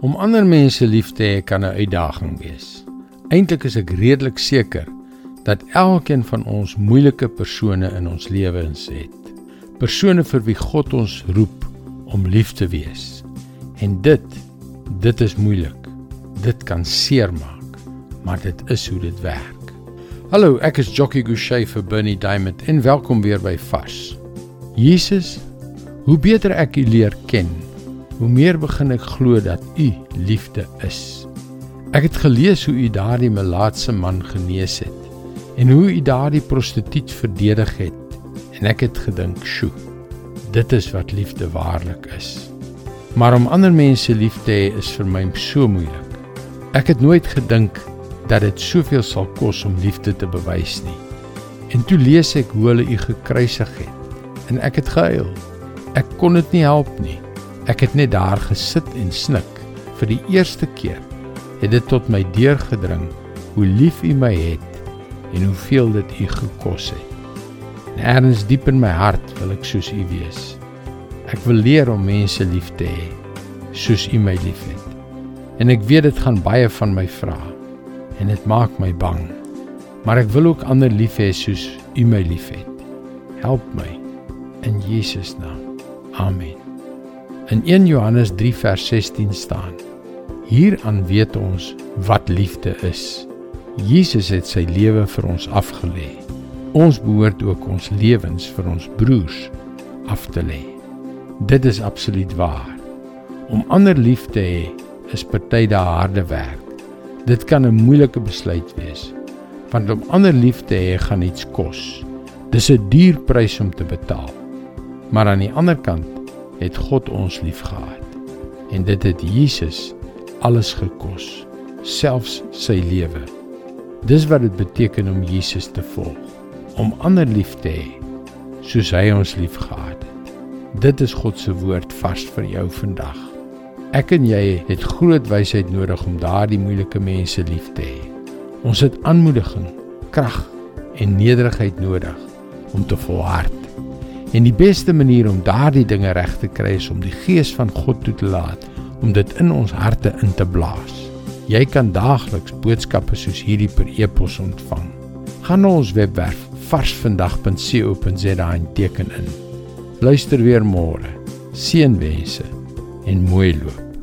Om ander mense lief te hê kan 'n uitdaging wees. Eintlik is ek redelik seker dat elkeen van ons moeilike persone in ons lewens het. Persone vir wie God ons roep om lief te wees. En dit dit is moeilik. Dit kan seermaak, maar dit is hoe dit werk. Hallo, ek is Jockey Gouchee vir Bernie Diamond en welkom weer by Vars. Jesus, hoe beter ek U leer ken, hoe meer begin ek glo dat U liefde is. Ek het gelees hoe U daardie melaatse man genees het en hoe U daardie prostituut verdedig het en ek het gedink, "Sjoe, dit is wat liefde waarlik is." Maar om ander mense lief te hê is vir my so moeilik. Ek het nooit gedink dat dit soveel sal kos om liefde te bewys nie. En toe lees ek hoe hulle U gekruisig het en ek het gehuil. Ek kon dit nie help nie. Ek het net daar gesit en snik. Vir die eerste keer het dit tot my deurgedring hoe lief U my het en hoeveel dit U gekos het. En ergens diep in my hart wil ek soos U wees. Ek wil leer om mense lief te hê soos U my liefhet. En ek weet dit gaan baie van my vra en dit maak my bang. Maar ek wil ook ander lief hê soos U my liefhet. Help my in Jesus naam. Amen. In 1 Johannes 3 vers 16 staan: Hieraan weet ons wat liefde is. Jesus het sy lewe vir ons afgelê. Ons behoort ook ons lewens vir ons broers af te lê. Dit is absoluut waar. Om ander lief te hê is party dae harde werk. Dit kan 'n moeilike besluit wees. Want om ander lief te hê gaan iets kos. Dis 'n duur prys om te betaal. Maar aan die ander kant het God ons liefgehad en dit het Jesus alles gekos selfs sy lewe. Dis wat dit beteken om Jesus te volg om ander lief te hê soos hy ons liefgehad het. Dit is God se woord vars vir jou vandag. Ek en jy het groot wysheid nodig om daardie moeilike mense lief te hê. Ons het aanmoediging krag en nederigheid nodig om te volhard En die beste manier om daardie dinge reg te kry is om die gees van God toe te laat om dit in ons harte in te blaas. Jy kan daagliks boodskappe soos hierdie per e-pos ontvang. Gaan na ons webwerf varsvandag.co.za en teken in. Luister weer môre. Seënwense en mooi loop.